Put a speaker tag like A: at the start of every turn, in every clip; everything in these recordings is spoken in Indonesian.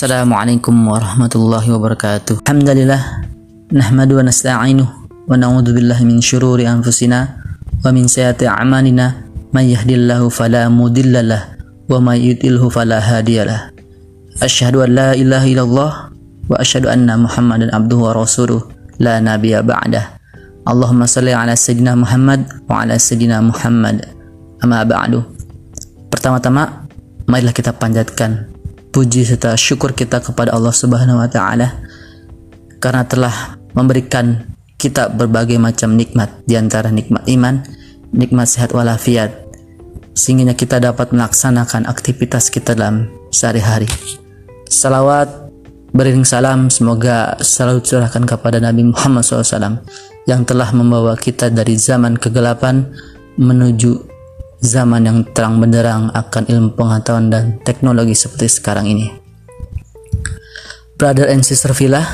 A: Assalamualaikum warahmatullahi wabarakatuh. Alhamdulillah nahmadu wa nasta'inuh wa na'udzu billahi min syururi anfusina wa min sayyiati a'malina may yahdihillahu fala mudhillalah wa may yudlilhu fala hadiyalah. Asyhadu an la ilaha illallah wa asyhadu anna Muhammadan abduhu wa rasuluh la nabiyya ba'dah. Allahumma salli ala sayyidina Muhammad wa ala sayyidina Muhammad. Amma ba'du. Pertama-tama marilah kita panjatkan puji serta syukur kita kepada Allah Subhanahu wa taala karena telah memberikan kita berbagai macam nikmat di antara nikmat iman, nikmat sehat walafiat sehingga kita dapat melaksanakan aktivitas kita dalam sehari-hari. Salawat beriring salam semoga selalu curahkan kepada Nabi Muhammad SAW yang telah membawa kita dari zaman kegelapan menuju zaman yang terang benderang akan ilmu pengetahuan dan teknologi seperti sekarang ini. Brother and sister villa,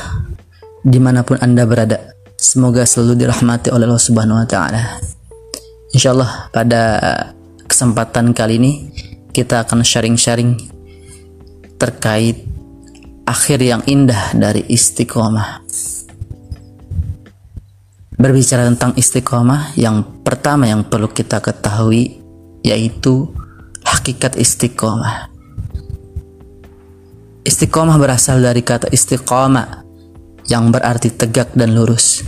A: di mana pun anda berada, semoga selalu dirahmati oleh Allah Subhanahu Wa Taala. Insya Allah pada kesempatan kali ini kita akan sharing-sharing terkait akhir yang indah dari istiqomah. Berbicara tentang istiqomah, yang pertama yang perlu kita ketahui yaitu hakikat istiqomah. Istiqomah berasal dari kata istiqomah yang berarti tegak dan lurus.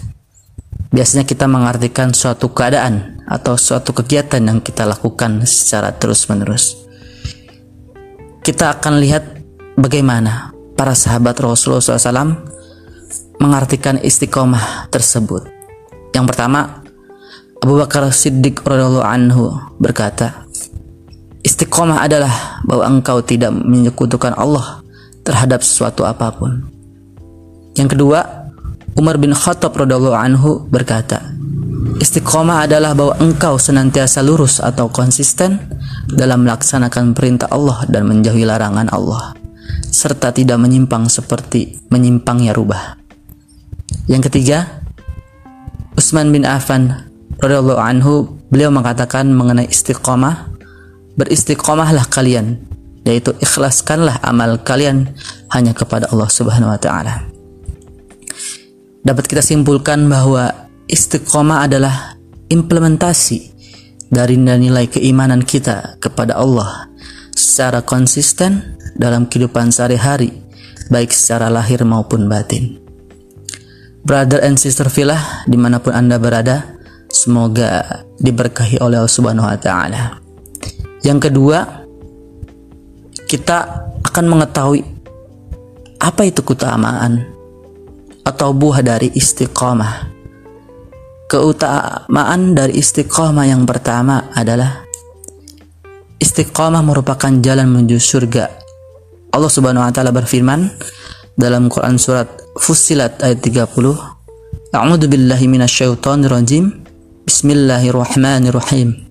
A: Biasanya kita mengartikan suatu keadaan atau suatu kegiatan yang kita lakukan secara terus-menerus. Kita akan lihat bagaimana para sahabat Rasulullah SAW mengartikan istiqomah tersebut. Yang pertama, Abu Bakar Siddiq radhiyallahu anhu berkata, Istiqomah adalah bahwa engkau tidak menyekutukan Allah terhadap sesuatu apa pun. Yang kedua, Umar bin Khattab radhiyallahu anhu berkata, Istiqomah adalah bahwa engkau senantiasa lurus atau konsisten dalam melaksanakan perintah Allah dan menjauhi larangan Allah, serta tidak menyimpang seperti menyimpangnya rubah. Yang ketiga, Utsman bin Affan radhiyallahu anhu beliau mengatakan mengenai istiqomah beristiqomahlah kalian yaitu ikhlaskanlah amal kalian hanya kepada Allah Subhanahu wa taala. Dapat kita simpulkan bahwa istiqomah adalah implementasi dari nilai keimanan kita kepada Allah secara konsisten dalam kehidupan sehari-hari baik secara lahir maupun batin. Brother and sister filah di mana pun anda berada, Semoga diberkahi oleh Allah Subhanahu wa taala. Yang kedua, kita akan mengetahui apa itu keutamaan atau buah dari istiqomah. Keutamaan dari istiqomah yang pertama adalah istiqomah merupakan jalan menuju surga. Allah Subhanahu wa taala berfirman dalam Quran surat Fussilat ayat 30, A'udzu billahi minasyaitonir rajim. Bismillahirrahmanirrahim.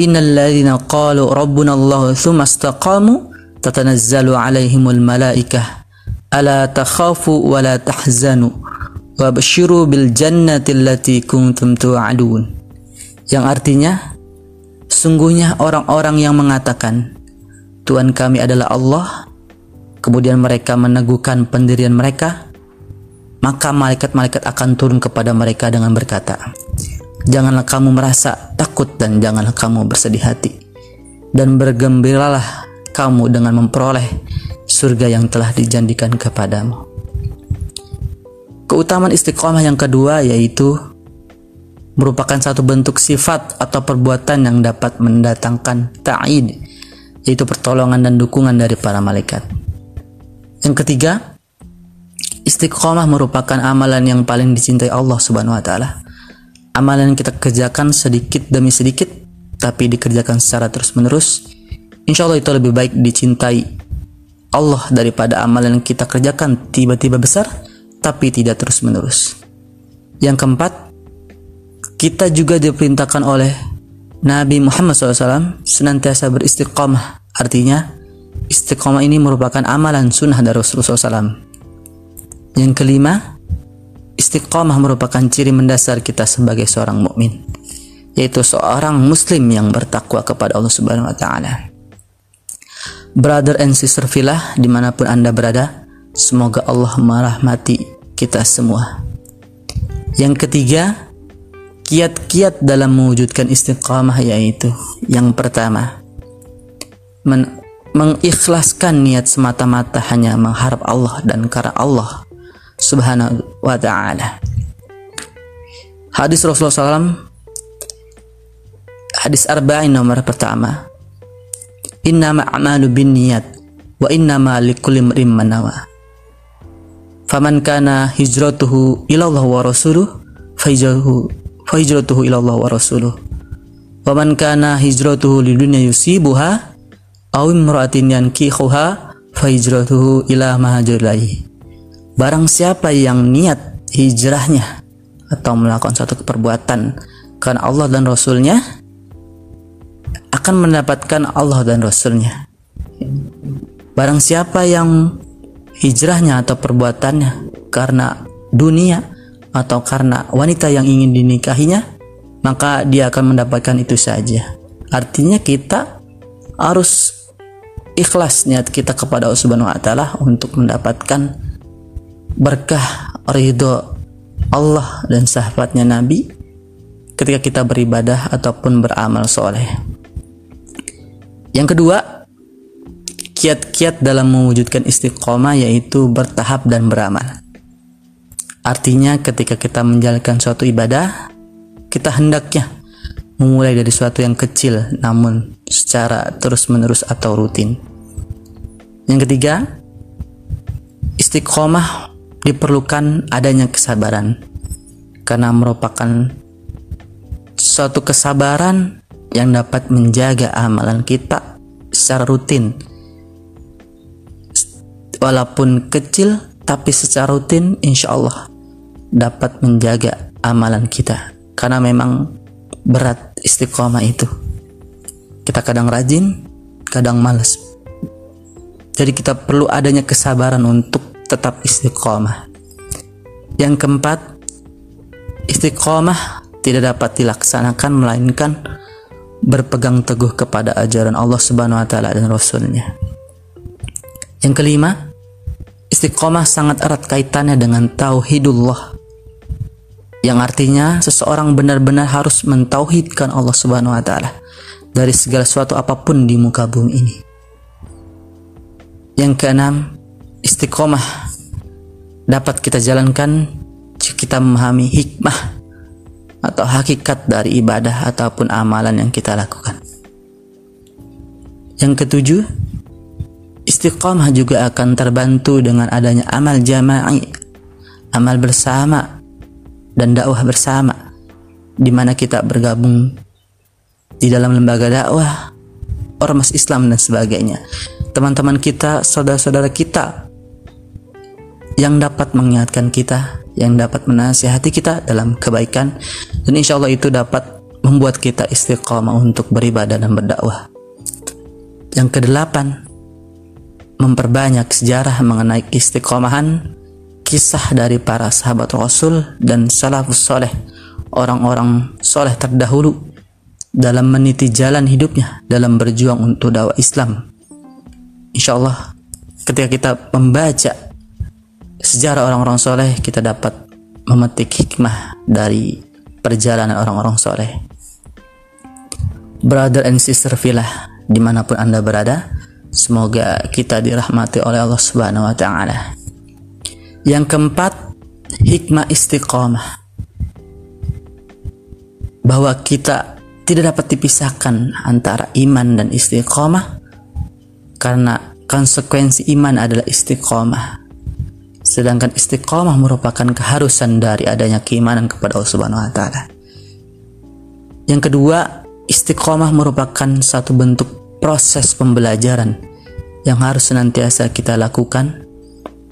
A: Innal ladzina qalu rabbuna Allah tsumma istaqamu tatanazzalu alaihimul malaikah ala takhafu wa la tahzanu wabshiru bil jannati allati kuntum tu'adun. Yang artinya sungguhnya orang-orang yang mengatakan Tuhan kami adalah Allah kemudian mereka meneguhkan pendirian mereka maka malaikat-malaikat akan turun kepada mereka dengan berkata, Janganlah kamu merasa takut dan janganlah kamu bersedih hati. Dan bergembiralah kamu dengan memperoleh surga yang telah dijanjikan kepadamu. Keutamaan istiqomah yang kedua yaitu merupakan satu bentuk sifat atau perbuatan yang dapat mendatangkan ta'id, yaitu pertolongan dan dukungan dari para malaikat. Yang ketiga, Istiqomah merupakan amalan yang paling dicintai Allah Subhanahu wa taala. Amalan yang kita kerjakan sedikit demi sedikit tapi dikerjakan secara terus-menerus, insya Allah itu lebih baik dicintai Allah daripada amalan yang kita kerjakan tiba-tiba besar tapi tidak terus-menerus. Yang keempat, kita juga diperintahkan oleh Nabi Muhammad SAW senantiasa beristiqomah. Artinya, istiqomah ini merupakan amalan sunnah dari Rasulullah SAW yang kelima, istiqomah merupakan ciri mendasar kita sebagai seorang mukmin, yaitu seorang muslim yang bertakwa kepada Allah Subhanahu wa taala. Brother and sister filah di mana pun anda berada, semoga Allah merahmati kita semua. Yang ketiga, kiat-kiat dalam mewujudkan istiqamah yaitu yang pertama, men mengikhlaskan niat semata-mata hanya mengharap Allah dan karena Allah subhanahu wa ta'ala. Hadis Rasulullah SAW Hadis arba'in nomor pertama. Inna ma'amalu bin niyat Wa inna likulli mrim manawa Faman kana hijratuhu ilallah wa rasuluh Fahijratuhu Fahijratuhu ilallah wa rasuluh. Waman kana hijratuhu lidunya yusibuha Aw imra'atin yankihuha Fahijratuhu ila mahajurlahi Barang siapa yang niat hijrahnya Atau melakukan suatu perbuatan Karena Allah dan Rasulnya akan mendapatkan Allah dan Rasulnya. Barang siapa yang hijrahnya atau perbuatannya karena dunia atau karena wanita yang ingin dinikahinya, maka dia akan mendapatkan itu saja. Artinya kita harus ikhlas niat kita kepada Allah Subhanahu wa taala untuk mendapatkan berkah ridho Allah dan sahabatnya Nabi ketika kita beribadah ataupun beramal soleh. Yang kedua, kiat-kiat dalam mewujudkan istiqomah yaitu bertahap dan beramal. Artinya ketika kita menjalankan suatu ibadah, kita hendaknya memulai dari suatu yang kecil namun secara terus-menerus atau rutin. Yang ketiga, istiqomah diperlukan adanya kesabaran. Karena merupakan suatu kesabaran yang dapat menjaga amalan kita secara rutin. Walaupun kecil tapi secara rutin insya Allah dapat menjaga amalan kita. Karena memang berat istiqomah itu. Kita kadang rajin kadang males. Jadi kita perlu adanya kesabaran untuk tetap istiqomah yang keempat istiqomah tidak dapat dilaksanakan melainkan berpegang teguh kepada ajaran Allah Subhanahu wa taala dan rasulnya. Yang kelima, istiqomah sangat erat kaitannya dengan tauhidullah. Yang artinya seseorang benar-benar harus mentauhidkan Allah Subhanahu wa taala dari segala sesuatu apa pun di muka bumi ini. Yang keenam, istiqomah dapat kita jalankan jika kita memahami hikmah atau hakikat dari ibadah ataupun amalan yang kita lakukan. Yang ketujuh, istiqamah juga akan terbantu dengan adanya amal jama'i, amal bersama dan dakwah bersama di mana kita bergabung di dalam lembaga dakwah, ormas Islam dan sebagainya. Teman-teman kita, saudara-saudara kita yang dapat mengingatkan kita yang dapat menasihati kita dalam kebaikan dan insya Allah itu dapat membuat kita istiqamah untuk beribadah dan berdakwah. Yang kedelapan, memperbanyak sejarah mengenai istiqomahan kisah dari para sahabat Rasul dan salafus soleh, orang-orang soleh terdahulu dalam meniti jalan hidupnya dalam berjuang untuk dakwah Islam. Insya Allah ketika kita membaca sejarah orang-orang soleh kita dapat memetik hikmah dari perjalanan orang-orang soleh. Brother and sister filah di mana pun anda berada, semoga kita dirahmati oleh Allah Subhanahu Wa Taala. Yang keempat, hikmah istiqomah. Bahwa kita tidak dapat dipisahkan antara iman dan istiqomah karena konsekuensi iman adalah istiqomah Sedangkan istiqomah merupakan keharusan dari adanya keimanan kepada Allah Subhanahu wa taala. Yang kedua, istiqomah merupakan satu bentuk proses pembelajaran yang harus senantiasa kita lakukan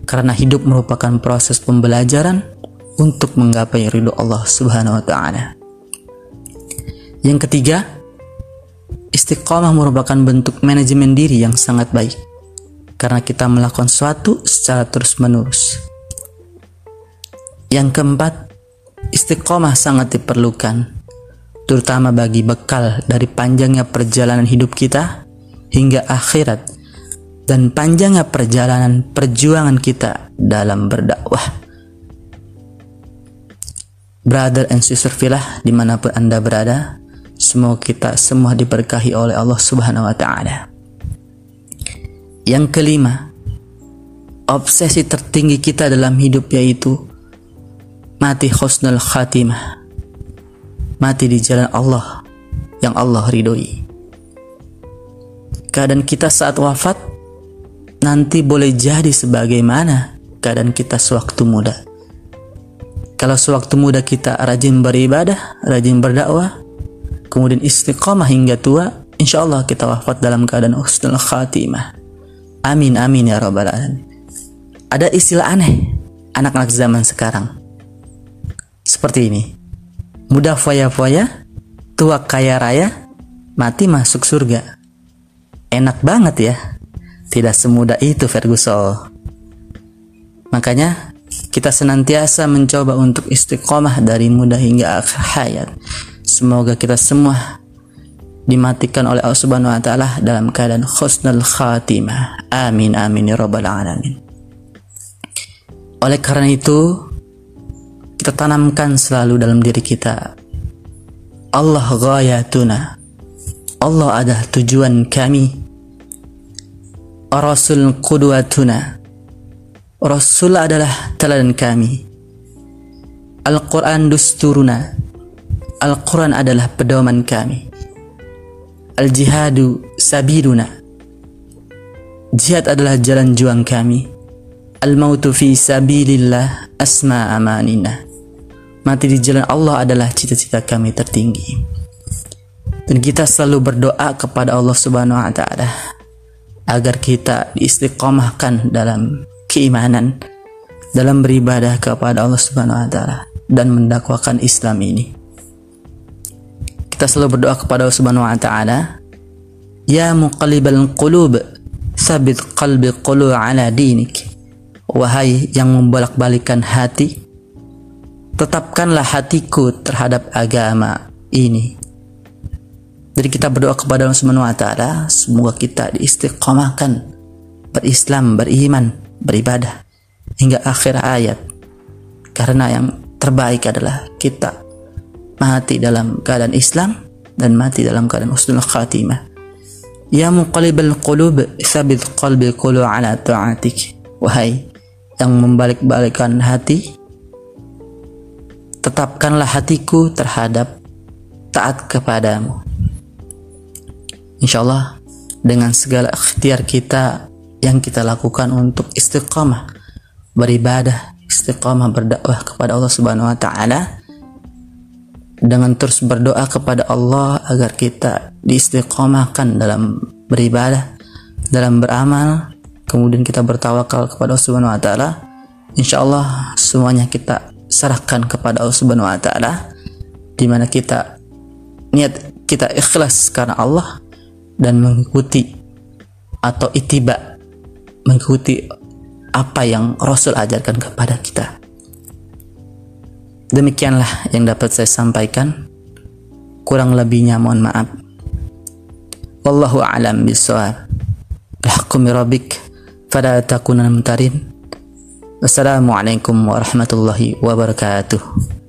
A: karena hidup merupakan proses pembelajaran untuk menggapai ridho Allah Subhanahu wa taala. Yang ketiga, istiqomah merupakan bentuk manajemen diri yang sangat baik karena kita melakukan sesuatu secara terus-menerus. Yang keempat, istiqomah sangat diperlukan, terutama bagi bekal dari panjangnya perjalanan hidup kita hingga akhirat, dan panjangnya perjalanan perjuangan kita dalam berdakwah. Brother and sister filah di mana pun anda berada, semoga kita semua diberkahi oleh Allah Subhanahu Wa Taala. Yang kelima, obsesi tertinggi kita dalam hidup yaitu mati khusnul khatimah. Mati di jalan Allah yang Allah ridhoi. Keadaan kita saat wafat nanti boleh jadi sebagaimana keadaan kita sewaktu muda. Kalau sewaktu muda kita rajin beribadah, rajin berdakwah, kemudian istiqamah hingga tua, insya Allah kita wafat dalam keadaan husnul khatimah. Amin amin ya rabbal alamin. Ada istilah aneh anak-anak zaman sekarang. Seperti ini. Muda foya-foya, tua kaya raya, mati masuk surga. Enak banget ya. Tidak semudah itu Ferguson. Makanya kita senantiasa mencoba untuk istiqomah dari muda hingga akhir hayat. Semoga kita semua dimatikan oleh Allah Subhanahu wa taala dalam keadaan khusnul khatimah. Amin amin ya rabbal alamin. Oleh karena itu, kita tanamkan selalu dalam diri kita Allah ghayatuna. Allah adalah tujuan kami Rasul qudwatuna. Rasul adalah teladan kami. Al-Quran dusturuna. Al-Quran adalah pedoman kami. Al-jihadu sabiruna. Jihad adalah jalan juang kami. Al-mautu fi sabilillah asma amanina. Mati di jalan Allah adalah cita-cita kami tertinggi. Dan kita selalu berdoa kepada Allah Subhanahu wa taala agar kita diistiqomahkan dalam keimanan dalam beribadah kepada Allah Subhanahu wa taala dan mendakwakan Islam ini. Kita selalu berdoa kepada Allah Subhanahu wa taala, "Ya muqallibal qulub, sabit qalbi qulu ala dinik." Wahai yang membolak-balikan hati, tetapkanlah hatiku terhadap agama ini. Jadi kita berdoa kepada Allah Subhanahu wa taala semoga kita diistiqomahkan berislam, beriman, beribadah hingga akhir ayat. Karena yang terbaik adalah kita mati dalam keadaan Islam dan mati dalam keadaan husnul khatimah. Ya muqallibal qulub, sabit qalbi qulu ala ta'atik. Wahai yang membalik-balikan hati, tetapkanlah hatiku terhadap taat kepadamu. Insya Allah dengan segala ikhtiar kita yang kita lakukan untuk istiqamah beribadah, istiqamah berdakwah kepada Allah Subhanahu wa taala dengan terus berdoa kepada Allah agar kita diistiqomahkan dalam beribadah, dalam beramal, kemudian kita bertawakal kepada Allah Subhanahu wa taala. Insyaallah semuanya kita serahkan kepada Allah Subhanahu wa taala di mana kita niat kita ikhlas karena Allah dan mengikuti atau itiba mengikuti apa yang Rasul ajarkan kepada kita. Demikianlah yang dapat saya sampaikan. Kurang lebihnya mohon maaf. Wallahu a'lam bishawab. Al-hukmi rabbik fala takunan mutarin. Wassalamualaikum warahmatullahi wabarakatuh.